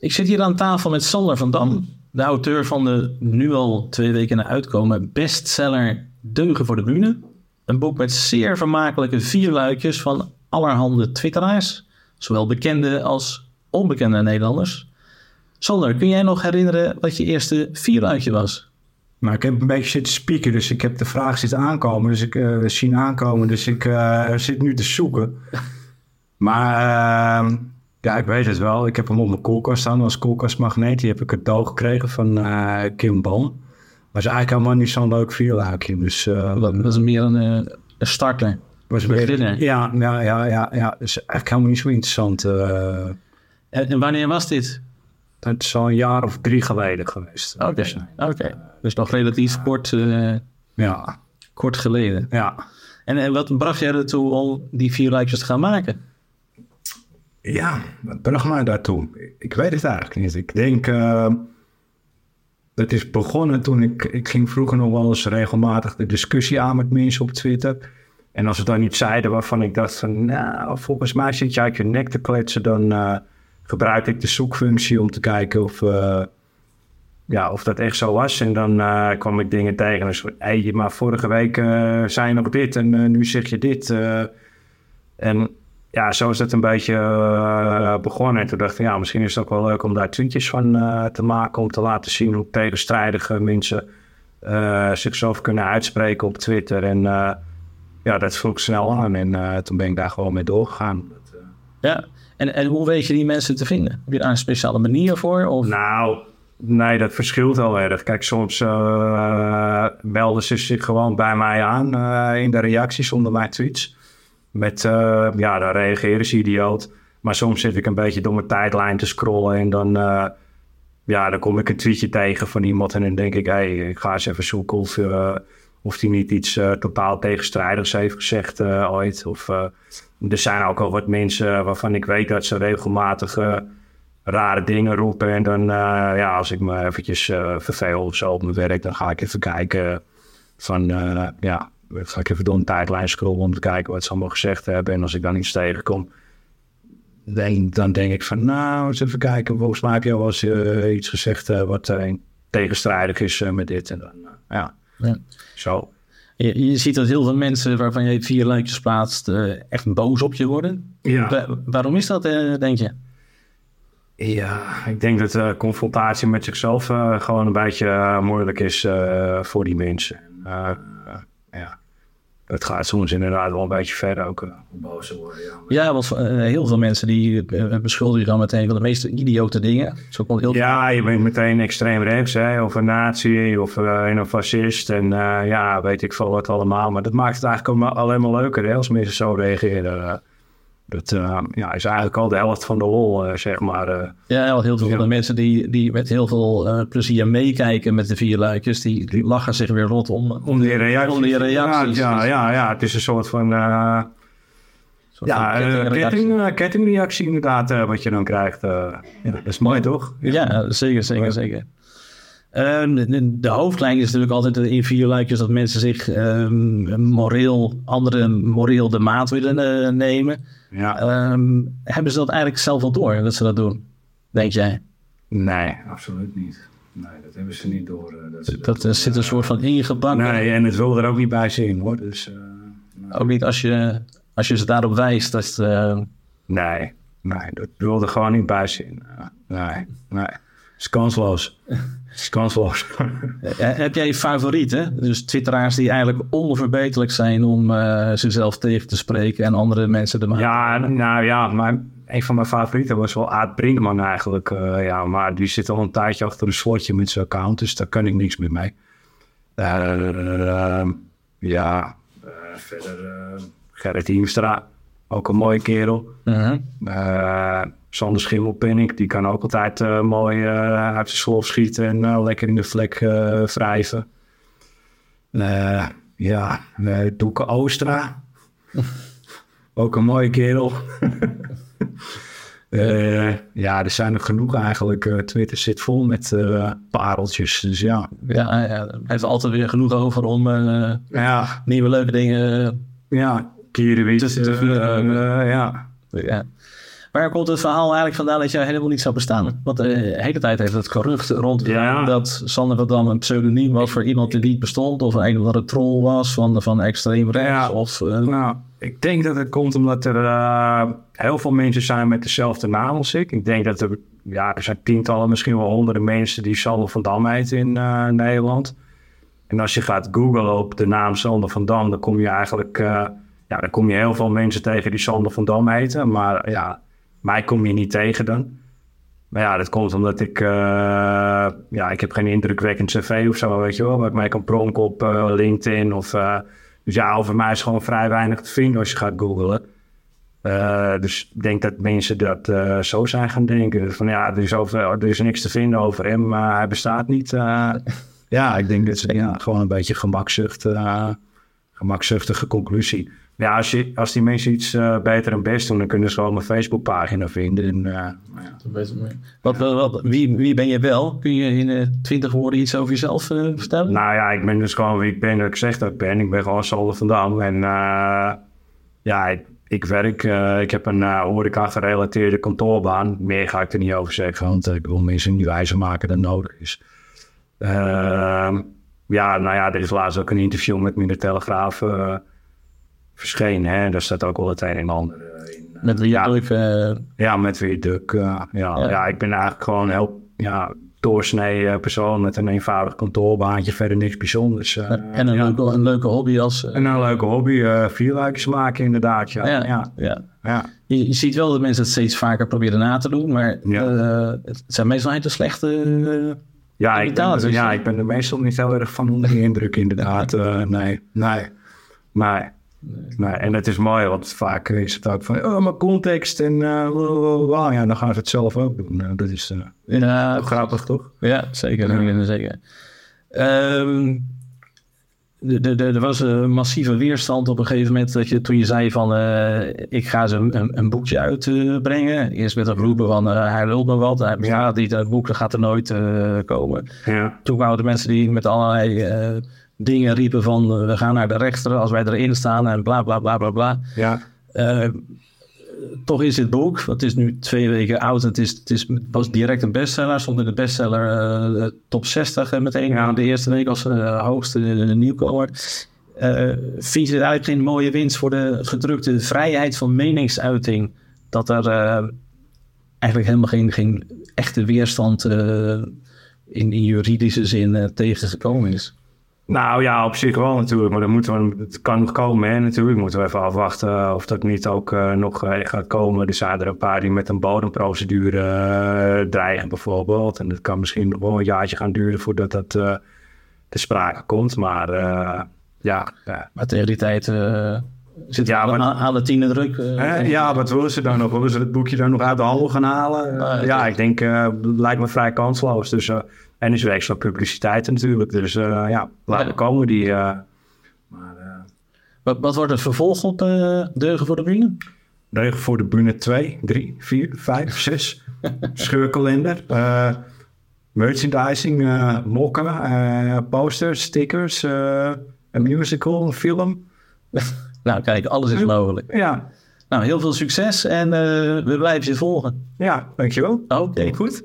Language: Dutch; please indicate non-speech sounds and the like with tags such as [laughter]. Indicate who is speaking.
Speaker 1: Ik zit hier aan tafel met Sander van Dam, de auteur van de nu al twee weken uitkomen bestseller Deugen voor de Bühne. Een boek met zeer vermakelijke vierluikjes van allerhande twitteraars, zowel bekende als onbekende Nederlanders. Sander, kun jij nog herinneren wat je eerste vierluikje was?
Speaker 2: Nou, ik heb een beetje zitten spieken, dus ik heb de vraag zitten aankomen. Dus ik uh, zien aankomen, dus ik uh, zit nu te zoeken. [laughs] maar uh, ja, ik weet het wel. Ik heb hem op mijn koelkast staan als koelkastmagneet. Die heb ik cadeau gekregen van uh, Kim Ban. Maar is eigenlijk helemaal niet zo'n leuk vierluikje. Dus,
Speaker 1: dat was meer een, een starter.
Speaker 2: Was meer, ja, ja, ja, ja, ja. Dus eigenlijk helemaal niet zo interessant.
Speaker 1: En, en wanneer was dit?
Speaker 2: Dat is al een jaar of drie geleden geweest.
Speaker 1: Oké, dus, okay. dus nog relatief kort,
Speaker 2: ja.
Speaker 1: kort geleden.
Speaker 2: Ja.
Speaker 1: En, en wat bracht jij ertoe om die vier lijkjes te gaan maken?
Speaker 2: Ja, wat bracht mij daartoe? Ik weet het eigenlijk niet. Ik denk, uh, het is begonnen toen ik, ik ging vroeger nog wel eens regelmatig de discussie aan met mensen op Twitter. En als ze dan iets zeiden waarvan ik dacht van, nou, volgens mij zit je uit je nek te kletsen, dan... Uh, gebruikte ik de zoekfunctie om te kijken of, uh, ja, of dat echt zo was. En dan kwam ik dingen tegen. Dus, hey, maar vorige week zei je nog dit en nu zeg je dit. en ja, zo is het een beetje begonnen. En toen dacht ik, ja, misschien is het ook wel leuk om daar tweetjes van te maken. Om te laten zien hoe tegenstrijdige mensen zichzelf kunnen uitspreken op Twitter. En ja, dat vroeg snel aan. En toen ben ik daar gewoon mee doorgegaan.
Speaker 1: ja, en, en hoe weet je die mensen te vinden? Heb je daar een speciale manier voor? Of?
Speaker 2: Nou, nee, dat verschilt wel erg. Kijk, soms melden ze zich gewoon bij mij aan in de reacties onder mijn tweets. Met, uh, ja, dan reageren ze idioot. Maar soms zit ik een beetje door mijn tijdlijn te scrollen en dan, ja, dan kom ik een tweetje tegen van iemand en dan denk ik, hé, hey, ik ga eens even zoeken of, of die niet iets totaal tegenstrijdigs heeft gezegd ooit. Of er zijn ook al wat mensen waarvan ik weet dat ze regelmatig rare dingen roepen. En dan, ja, als ik me eventjes verveel of zo op mijn werk, dan ga ik even kijken van, ja, ga ik even door een tijdlijn scrollen om te kijken wat ze allemaal gezegd hebben. En als ik dan iets tegenkom, dan, dan denk ik van, nou, eens even kijken. Volgens mij heb je al eens iets gezegd wat tegenstrijdig is met dit. En dan, ja, ja, zo.
Speaker 1: Je, je, ziet dat heel veel mensen waarvan je vier lijkjes plaatst echt boos op je worden.
Speaker 2: Ja.
Speaker 1: waarom is dat, denk je?
Speaker 2: Ja, ik denk dat confrontatie met zichzelf gewoon een beetje moeilijk is voor die mensen. Ja het gaat soms inderdaad wel een beetje ver ook uh, boos worden. Ja,
Speaker 1: ja want uh, heel veel mensen die uh, beschuldigen dan meteen van de meest idiote dingen. Zo komt heel
Speaker 2: ja, je bent meteen extreem rechts, hè, of een nazi, of een fascist. En ja, weet ik veel wat allemaal. Maar dat maakt het eigenlijk alleen maar leuker hè, als mensen zo reageren. Dat uh, ja, is eigenlijk al de helft van de lol, uh, zeg maar. Uh,
Speaker 1: ja, al heel veel van de mensen die, die met heel veel plezier meekijken met de vier luikjes, die, die lachen zich weer rot om,
Speaker 2: om die reacties.
Speaker 1: Om die reacties.
Speaker 2: Ja, ja, ja, het is een soort van... Soort ja, kettingreactie. Ketting, kettingreactie inderdaad, wat je dan krijgt. ja, dat is mooi, toch?
Speaker 1: Ja, ja zeker, zeker, zeker. Uh, de, hoofdlijn is natuurlijk altijd in vier luikjes dat mensen zich uh, moreel, andere moreel de maat willen uh, nemen.
Speaker 2: Ja.
Speaker 1: Um, hebben ze dat eigenlijk zelf al door dat ze dat doen, denk jij?
Speaker 2: Nee, absoluut niet. Nee, dat hebben ze niet door. Eh, dat,
Speaker 1: dat, dat, dat zit een soort van ingebakken.
Speaker 2: Nee, en het wil er ook niet bij zien hoor. Dus,
Speaker 1: nee. Ook niet als je, als je ze daarop wijst. Dat,
Speaker 2: nee, nee, dat wil er gewoon niet bij zien. Nee, nee. Is kansloos. is kansloos.
Speaker 1: Heb jij favorieten? Dus twitteraars die eigenlijk onverbeterlijk zijn om uh, zichzelf tegen te spreken en andere mensen te maken?
Speaker 2: Ja, nou ja, maar een van mijn favorieten was wel Aad Brinkman eigenlijk. Uh, ja, maar die zit al een tijdje achter een slotje met zijn account, dus daar kan ik niks meer mee. Uh, ja, verder Gerrit Hiemstra, ook een mooie kerel.
Speaker 1: -huh.
Speaker 2: Sander Schimmelpenning, die kan ook altijd uh, mooi uh, uit de slof schieten en uh, lekker in de vlek wrijven. ja, Doeke Oostra. [laughs] ook een mooie kerel. [laughs] ja, er zijn er genoeg eigenlijk. Twitter zit vol met pareltjes, dus ja.
Speaker 1: Ja, ja, hij heeft altijd weer genoeg over om ja. nieuwe leuke dingen...
Speaker 2: ja, Kierewit. ja.
Speaker 1: ja. Waar komt het verhaal eigenlijk vandaan dat jij helemaal niet zou bestaan? Want de hele tijd heeft het gerucht rond
Speaker 2: Ja.
Speaker 1: dat Sander van Dam een pseudoniem was voor iemand die niet bestond. Of een of andere troll was van, van extreem rechts.
Speaker 2: Ja.
Speaker 1: Of, eh,
Speaker 2: Nou, ik denk dat het komt omdat er eh, heel veel mensen zijn met dezelfde naam als ik. Ik denk dat er, ja, er zijn tientallen, misschien wel honderden mensen die Sander van Dam heten in eh, Nederland. En als je gaat googlen op de naam Sander van Dam, dan kom je eigenlijk, eh, ja, dan kom je heel veel mensen tegen die Sander van Dam heten. Maar ja, mij kom je niet tegen dan. Maar ja, dat komt omdat ik, eh, ja, ik heb geen indrukwekkend cv of zo, weet je wel. Waar ik mij kan pronken op eh, LinkedIn of... eh, dus ja, over mij is gewoon vrij weinig te vinden als je gaat googlen. Dus ik denk dat mensen dat zo zijn gaan denken. Van ja, er is, over, er is niks te vinden over hem, maar hij bestaat niet. [laughs] Ja, ik denk dat ze ja, gewoon een beetje gemakzucht, gemakzuchtige conclusie. Ja, als, je, als die mensen iets eh, beter en best doen, dan kunnen ze gewoon mijn Facebookpagina vinden. En, eh, nou ja.
Speaker 1: wat, wat, wat- wie, wie ben je wel? Kun je in eh, twintig woorden iets over jezelf eh, vertellen?
Speaker 2: Nou ja, ik ben dus gewoon wie ik ben, dat ik zeg dat ik ben. Ik ben gewoon Sander van Dam. En eh, ja, ik, ik werk, eh, ik heb een uh, horeca-gerelateerde kantoorbaan. Meer ga ik er niet over zeggen, want ik wil mensen niet wijzer maken dan nodig is. Ehm, ja, nou ja, er is laatst ook een interview met me in de Telegraaf eh, verschenen. Hè? Daar staat ook wel het een en ander eh, in.
Speaker 1: Met die
Speaker 2: ja.
Speaker 1: eh,
Speaker 2: Ja, met weer Duk. eh, ja,
Speaker 1: Ja.
Speaker 2: ja. ik ben eigenlijk gewoon een heel ja, doorsnee eh, persoon met een eenvoudig kantoorbaantje. Verder niks bijzonders. eh,
Speaker 1: en een,
Speaker 2: ja.
Speaker 1: leuke, een leuke hobby als... eh,
Speaker 2: En een leuke hobby, eh vierluikjes maken inderdaad. Ja,
Speaker 1: ja,
Speaker 2: ja.
Speaker 1: Je, je ziet wel dat mensen het steeds vaker proberen na te doen, maar eh, het zijn meestal hele slechte...
Speaker 2: Ja, ik ben,
Speaker 1: Imitaties.
Speaker 2: ja, ik ben er meestal niet heel erg van onder de indruk inderdaad. [laughs] Eh, nee, nee, nee. Nee, en het is mooi, want vaak is het ook van, oh, maar context en uh, wow, ja, dan gaan ze het zelf ook doen. Dat is eh,
Speaker 1: ja,
Speaker 2: grappig, toch?
Speaker 1: Ja, zeker. Ja. zeker. Ehm, er was een massieve weerstand op een gegeven moment dat je, toen je zei van eh, ik ga ze een, een boekje uitbrengen. Eerst werd er geroepen van uh, hij lult me wat, hij bestaat niet, het boek dat gaat er nooit uh, komen.
Speaker 2: Ja.
Speaker 1: Toen kwamen de mensen die met allerlei dingen riepen van we gaan naar de rechter als wij erin staan en bla bla bla bla bla.
Speaker 2: Ja.
Speaker 1: Uh, toch is dit boek, het is nu twee weken oud, het, is, het is, was direct een bestseller, stond in de bestseller uh, top 60 en meteen ja. de eerste week als uh, hoogste nieuwkomer. vind je het eigenlijk geen mooie winst voor de gedrukte vrijheid van meningsuiting, dat er eigenlijk helemaal geen, echte weerstand in, in juridische zin tegen gekomen is?
Speaker 2: Nou ja, op zich wel natuurlijk. Maar dan moeten we, het kan nog komen. Hè, natuurlijk moeten we even afwachten of dat niet ook uh, nog uh, gaat komen. Er zijn er een paar die met een bodemprocedure uh, dreigen bijvoorbeeld. En dat kan misschien nog wel een jaartje gaan duren voordat dat te sprake komt. Maar ja, ja.
Speaker 1: Maar tegen die tijd zit ja, maar, aan, aan de tiende druk.
Speaker 2: ja, wat willen ze dan nog? Willen ze het boekje dan nog uit de handel gaan halen? ja, ik denk, het lijkt me vrij kansloos. Dus en is extra publiciteit natuurlijk. Dus uh, ja, laten we komen die. Uh,
Speaker 1: maar, uh... wat, wat, wordt het vervolg op Deugen voor de Bühne?
Speaker 2: Deugen voor de Bühne 2, 3, 4, 5, 6. Scheurkalender. merchandising, mokken, posters, stickers, een musical, een film. [laughs]
Speaker 1: nou kijk, alles is mogelijk.
Speaker 2: Ja.
Speaker 1: Nou, heel veel succes en we blijven je volgen.
Speaker 2: Ja, dankjewel.
Speaker 1: Oké.
Speaker 2: Goed.